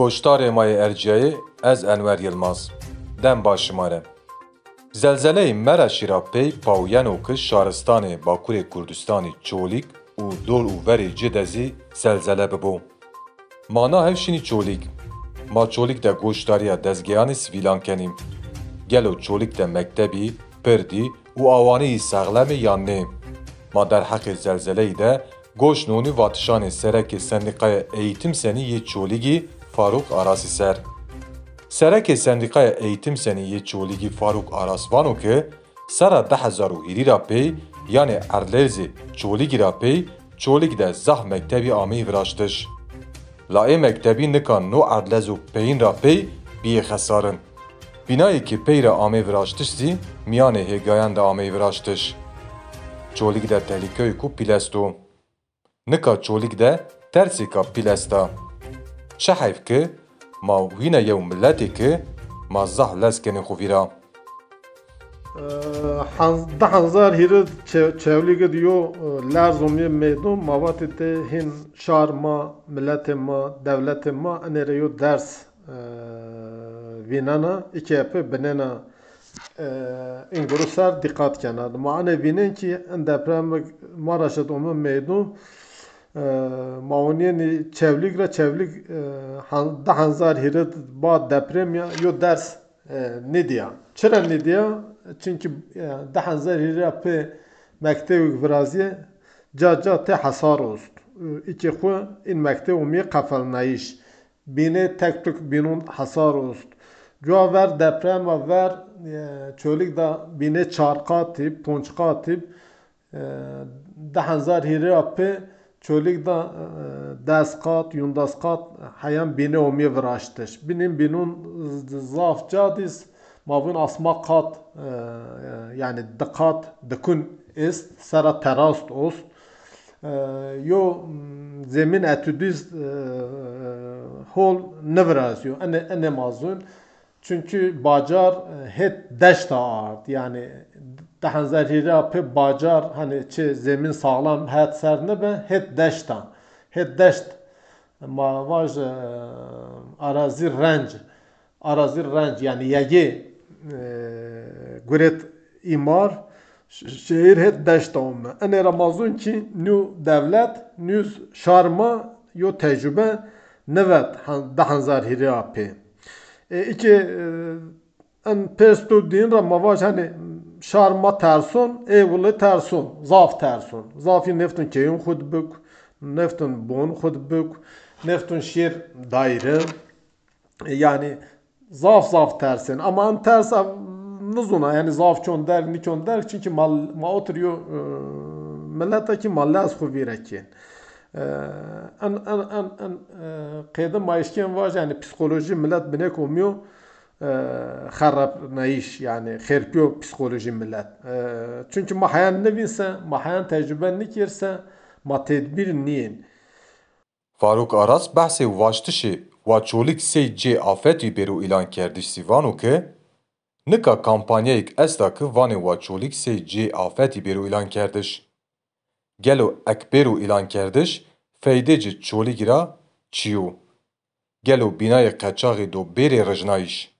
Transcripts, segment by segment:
Goştarê Mayê Erciyayê ez Enwer Yılmaz. Dem başimare. Zelzeleyê Mera Şîrapey Pawyen û Kiş şaristanê Bakurê Kurdistanê Çolîk û Dol û Verê zelzele bibû. Mana hevşînî Çolîk. Ma Çolîk de goşdariya dezgeyanê sivîlan kenî. Gelo Çolîk de mektebî, pirdî û awaniyî sexlemê yan nê. Ma derheqê zelzeleyê de goş nûnî vatişanê serekê Sendîqaya Eğitim Senî yê Çolîgî Faruk Arasî ser. Serekê Sendîqaya Eğitim Senî yê Çolîgî Faruk Arasvanokê sera de hezar û hîrîra pê yanê Erdlêrzê Çolîgîra pê Çolîk de zah mektebî amê viraştiş. La ê mektebî nikan no erdlez û peyîn ra pê biyê xesarin. Binayekî pey re amê viraştiş zî miyanê hêgayan de amê viraştiş. Çolîk de tehlîkeyê ku pîlesto. Nika çolîk de tersêka pîlesta. Çi heyv ki ma wîne yew milletê ki ma zah lezkenê xwe vîra. ده هزار هیره چولیگ دیو لرزومی میدون مواد ته هین شار ما ملت ما دولت ما انریو درس وینانا iki yapı benena این گروسر دقت کنند ما انه وینن کی ان deprem Maraş'ta omu meydun maoniyen çevlik re çevlik da hanzar hiret ba deprem ya yo ders ne diye. Çera ne diye? Çünkü da hanzar hiret pe mektebi Braziye ca te hasar olst. İki xu in mektebi mi kafal nayiş. Bine tek tek binun hasar olst. Cua ver deprem ve ver çölük da bine çarkatip, ponçkatip da hanzar hiret pe çölük da destkat, yundaskat hayam bine omi viraştış. Binin binun zaf cadis mavun asma kat yani dikat dikun ist sera terast ost. Yo zemin etüdüz hol nevrazyo. Ene ene mazun. Çünkü bacar het deşta art yani daha zerhira pe bacar hani çi zemin sağlam het ser ne be het deşta het deşt ma vaj arazi renc arazi renc yani yegi guret imar şehir het deşta omme ene ramazun ki nu devlet nüz şarma yo tecrübe nevet daha zerhira pe iki en pestu din ra mavaj hani şarma terson evli terson zaf terson. Zafi neftun keyun khud buk neftun bon khud buk neftun şir daire yani zaf zaf tersin. Ama an ters nuzuna yani zaf çon der nikon der çünkü mal ma oturuyor milletaki mallas khuvireki Ee, en en en en qeyda maişken var yani psikoloji millet binek olmuyor xarab ee, naiş yani xerpiyo psikoloji millet. Ee, çünkü mahayan ne binse, mahayan tecrüben ne kirse, ma tedbir niyin. Faruk Aras bahsi vaştişi va çolik sey c afeti beru ilan kerdi sivanu ke nika kampanyayık estakı vani va çolik sey c afeti beru ilan kerdiş. Gelo ek bêrû îlan kerdiş feydê ci çolîk ra çiyo. Gelo bînayê qeçaxê do bêrê rijnayîş.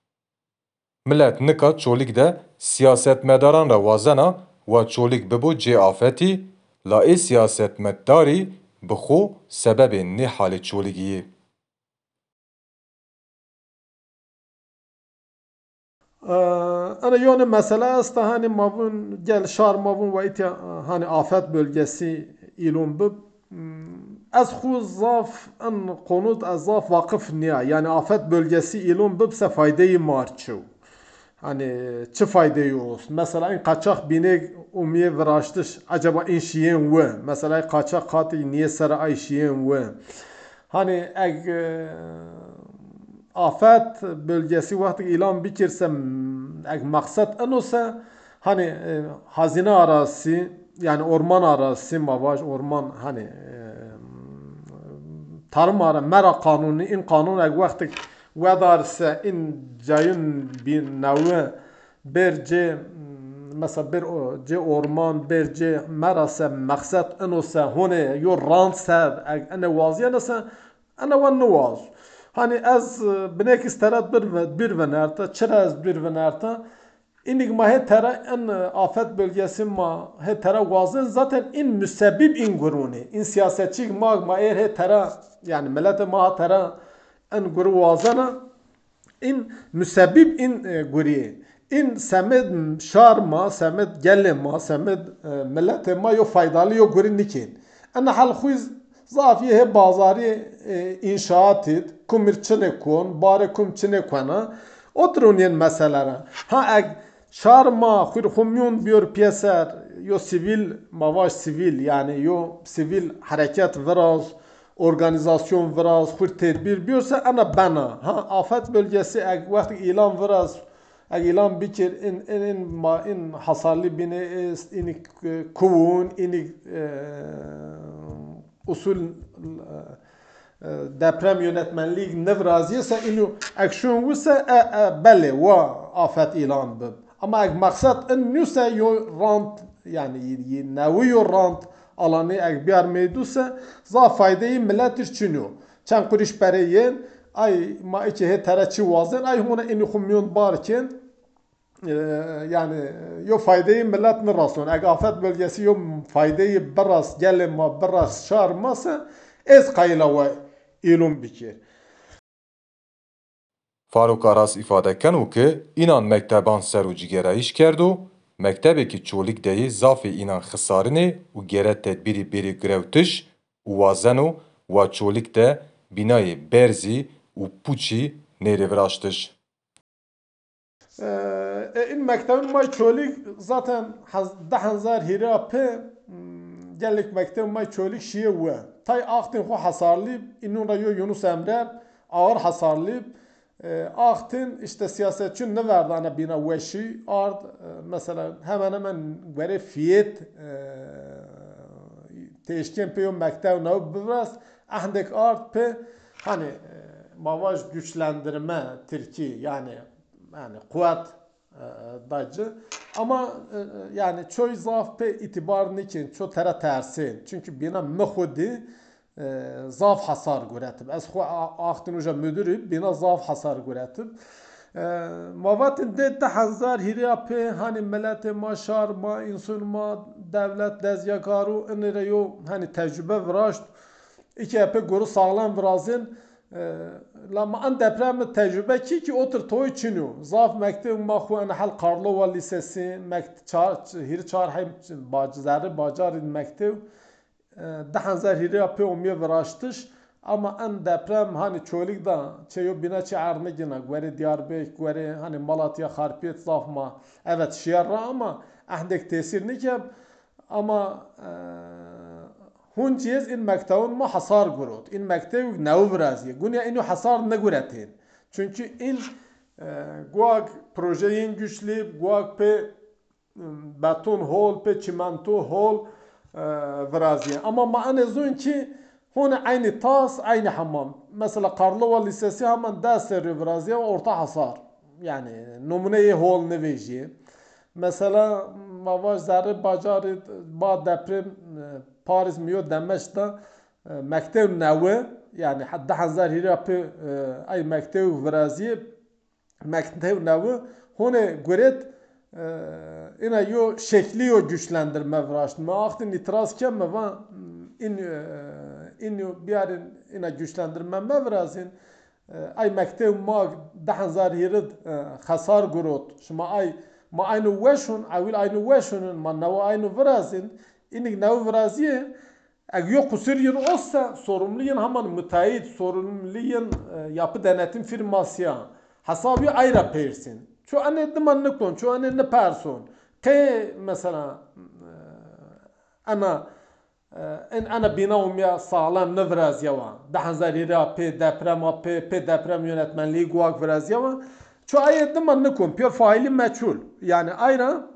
Millet nika çolîk de siyasetmedaran re wazena wa çolîk bibû cê afetî, la ê siyasetmeddarî bi xwe sebebê nê halê çolîgiyê. Ana yani mesele est hani mavun gel şar mavun ve iti hani afet bölgesi ilon bib ez xu zaf en konut ez zaf vakıf niye yani afet bölgesi ilon bibse faydeyi marçu. Hani çi faydeyi olsun. Mesela in kaçak binek umiye viraştış. Acaba in şiyen ve. Mesela kaçak kati niye sera ay şiyen ve. Hani eg afet bölgesi vakti ilan bikirse maksat en olsa hani hazine arazisi yani orman arazisi mavaj orman hani tarım ara mera kanunu in kanun eg vakti vedarse in cayın bir nevi berce mesela bir ce orman berce merase maksat enosa hone yo rant ser ene vaziye nese ene wan nuvaz Hani ez binek isterat bir ve bir ve nerta, çıra ez bir ve nerta. İnik ma he tera en e, afet bölgesi ma he tera vazın zaten in müsebbib in guruni. In siyasetçi ma ma eğer he tera yani millete ma tera en guru vazana in müsebbib in e, guriye. In semed şarma, semed gelema, semed e, millete ma yo faydalı yo guri nikin. Ana hal khuiz zafiye bazari e, inşaat et, kumir çine kon, bare kum çine kona. Oturun meselelere. Ha eg şarma khur khumyun biyor piyeser yo sivil mavaş sivil yani yo sivil hareket viraz organizasyon viraz khur tedbir biyorsa ana bana ha afet bölgesi eg vakti ilan viraz eg ilan bikir in in in ma in hasarlı bine ist in kuvun in usul deprem yönetmenliği nev raziyse inu ekşun wise e, e, bele wa afet ilan bib. Ama ek maksat in nüse yo rant yani nevi yo rant alanı ek biyar meyduse za faydeyi milletir çinu. Çen kuriş bereyen ay ma içi he tereçi vazın ay huna inu humyon barken e, yani yo faydeyi millet mi rason. Ek afet bölgesi yo faydeyi beras gelema beras şarmasa ez kayla ve ilum bikir. Faruk Aras ifade kenu ki inan mekteban ser û cigerayiş kerd û mektebekî çolîk deyê zafê înan xisarinê û gere tedbîrî bêrî girewtiş û wazen û wa çolîk de bînayê berzî û pûçî nêrê viraştiş. E, in mektebin may çolîk zaten hez- deh hezar hîra pê hmm, gelek mekteb may çolîk şiye we. Tay axtên xwe hasarlî inûn ra yo Yunus Emre ağır hasarlî e, Aktin işte siyasetçi ne verdi ana bina veşi ard e, mesela hemen hemen göre fiyet e, teşkin peyo mektev ne biraz ahdek art pe hani e, mavaj güçlendirme Türkiye yani yani kuvvet e, dacı ama e, yani çoy zaf pe itibar niçin? Ço tera tersin. Çünkü bina mehudi zaf hasar göretib. Ez xwe axtin uja müdürü bina zaf hasar göretib. Mavatin de te hezar hiriya pê hani milletê ma şar ma insun ma devlet dezyakaru inire yo hani tecrübe viraşt iki epê goru sağlam virazin lama an deprem tecrübe ki ki otur toy çinu zaf mekteb ma xwe en hel Karlova lisesi mekt çar hir çar hem bacızarı bacar mekteb ده هزار هیریا پی امیه وراشتش ama en deprem hani çölük da çeyo bina çe arne gina gweri Diyarbek gweri hani Malatya Harpiyet zafma evet şiarra ama ahdek tesir nikeb ama hun cihaz in mektevun ma hasar gurut in mektev nev viraziye gunya inu hasar ne guretin çünkü in guak projeyin güçlü guak pe beton hol pe çimento hol فرازية أما ما أنا زون كي هون عيني طاس عيني حمام مثلا قارلوا لساسي هم داسر فرازية وأرتا حصار يعني نمونه هول نويجي مثلا ما باش زاره باجار با دپرم Paris miyo Demeşta e, mektev nevi yani daha zer hirapı e, ay mektev vrazi mektev nevi hone guret e, ina yo şekli yo güçlendirme vraştma ahtin itiraz kemme va in in biarin ina güçlendirme mevrazin ay mektev ma daha zer hirid hasar gurot. Şma ay ma aynı veşun avil aynı veşunun ma nava aynı vrazin inik nav vraziye Eğer yok kusuriyin olsa sorumluyin hemen müteahhit sorumluyin yapı denetim firması hesabı ayrı persin. Şu anne diman ne kon, şu anne ne person. Ke mesela ana en ana binam ya sağlam ne biraz yava. Daha zarira pe deprem pe pe deprem yönetmenliği guak biraz yava. Şu ayet diman ne kon, pür faili meçhul. Yani ayrı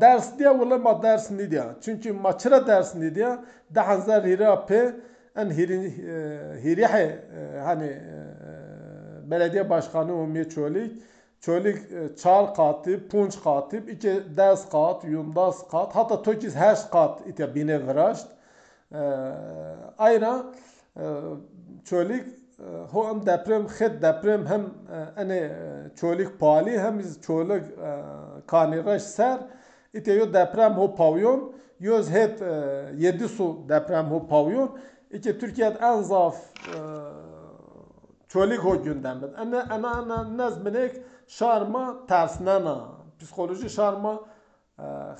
Ders diye valla ma ders ne diye. Çünkü ma çıra ders ne diye. Daha zarira pe en hiri hiri hani belediye başkanı Ümit Çölik Çölik çar katı, punç katı, iki ders kat, yundas kat, hatta tokiz heş kat ite bine viraşt. Ayna çölik هو ام deprem xet deprem hem ene çolik pali hem iz çolik kaniraş ser ite yo deprem ho pavyon yoz het yedi su deprem ho pavyon ike Türkiye'de en zaf çolik ho gündemde. Ene ene ene nezminek şarma tersnena psikoloji şarma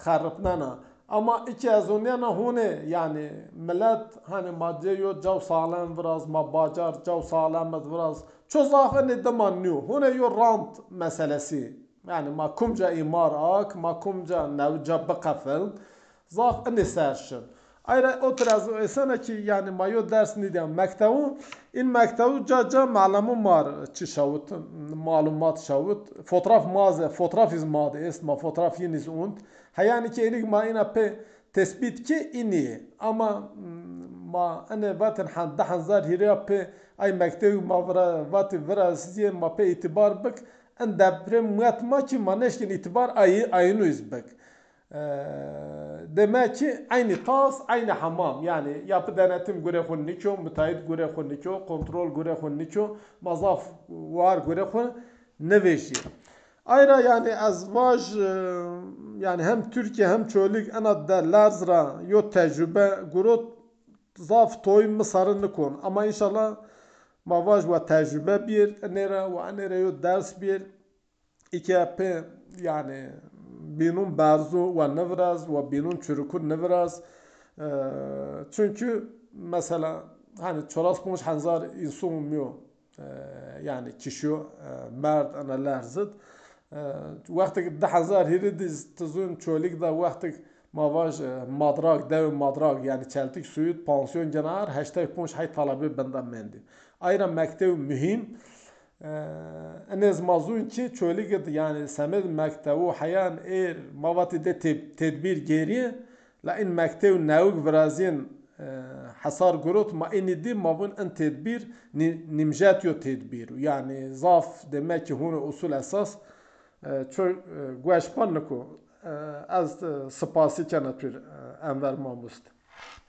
xarripnena. Ama iki az ona hune yani millet hani madde yo cav sağlam biraz ma bacar cav sağlam biraz. Ço zafen ne deman nu hune yo rant meselesi. Yani ma kumca imar ak ma kumca nevca baqafel zaf ne serşin Ayrı o biraz esene ki yani mayo ders ne diyor mektebu? İn mektebu ca ca malumu var çi şavut malumat şavut. Fotoğraf maze fotoğraf iz made est ma fotoğraf yeniz und hayani ki elik ma ina pe tespit ki ini. Ama ma ane vaten han da hanzar hiriya pe ay mektebu ma vara vati vara siziye ma pe itibar bik en deprem muatma ki ma itibar ayı ayını izbek. Demek ki aynı tas, aynı hamam. Yani yapı denetim göre hunniço, müteahhit göre hunniço, kontrol göre hunniço, mazaf var göre hun. Ayrıca yani azvaj yani hem Türkiye hem çölük ana da lazra yo tecrübe gurut zaf toy mısarını kon. Ama inşallah mavaj ve tecrübe bir nere ve nere yo ders bir iki yani binun berzu ve nevraz ve binun çürükün nevraz. Çünkü mesela hani çoras bulmuş hanzar insun mu yani kişi mert ana lerzit. وقتی ده هزار هیری دیز تزون چولیک دا وقتی ماواج مادراک dev madrak yani çeltik suyut pansiyon cenar hashtag punç hay talebi benden mendi. Ayrıca mektev mühim انز mazun ki çölük yani semed mektevu hayan er mavati de tedbir geriye la in mektev nevuk vrazin hasar gurut ma ini di mavun en tedbir nimjat yo tedbir yani zaf demek ki hunu usul esas çok gweşpan niko az spasi kenapir enver mamust.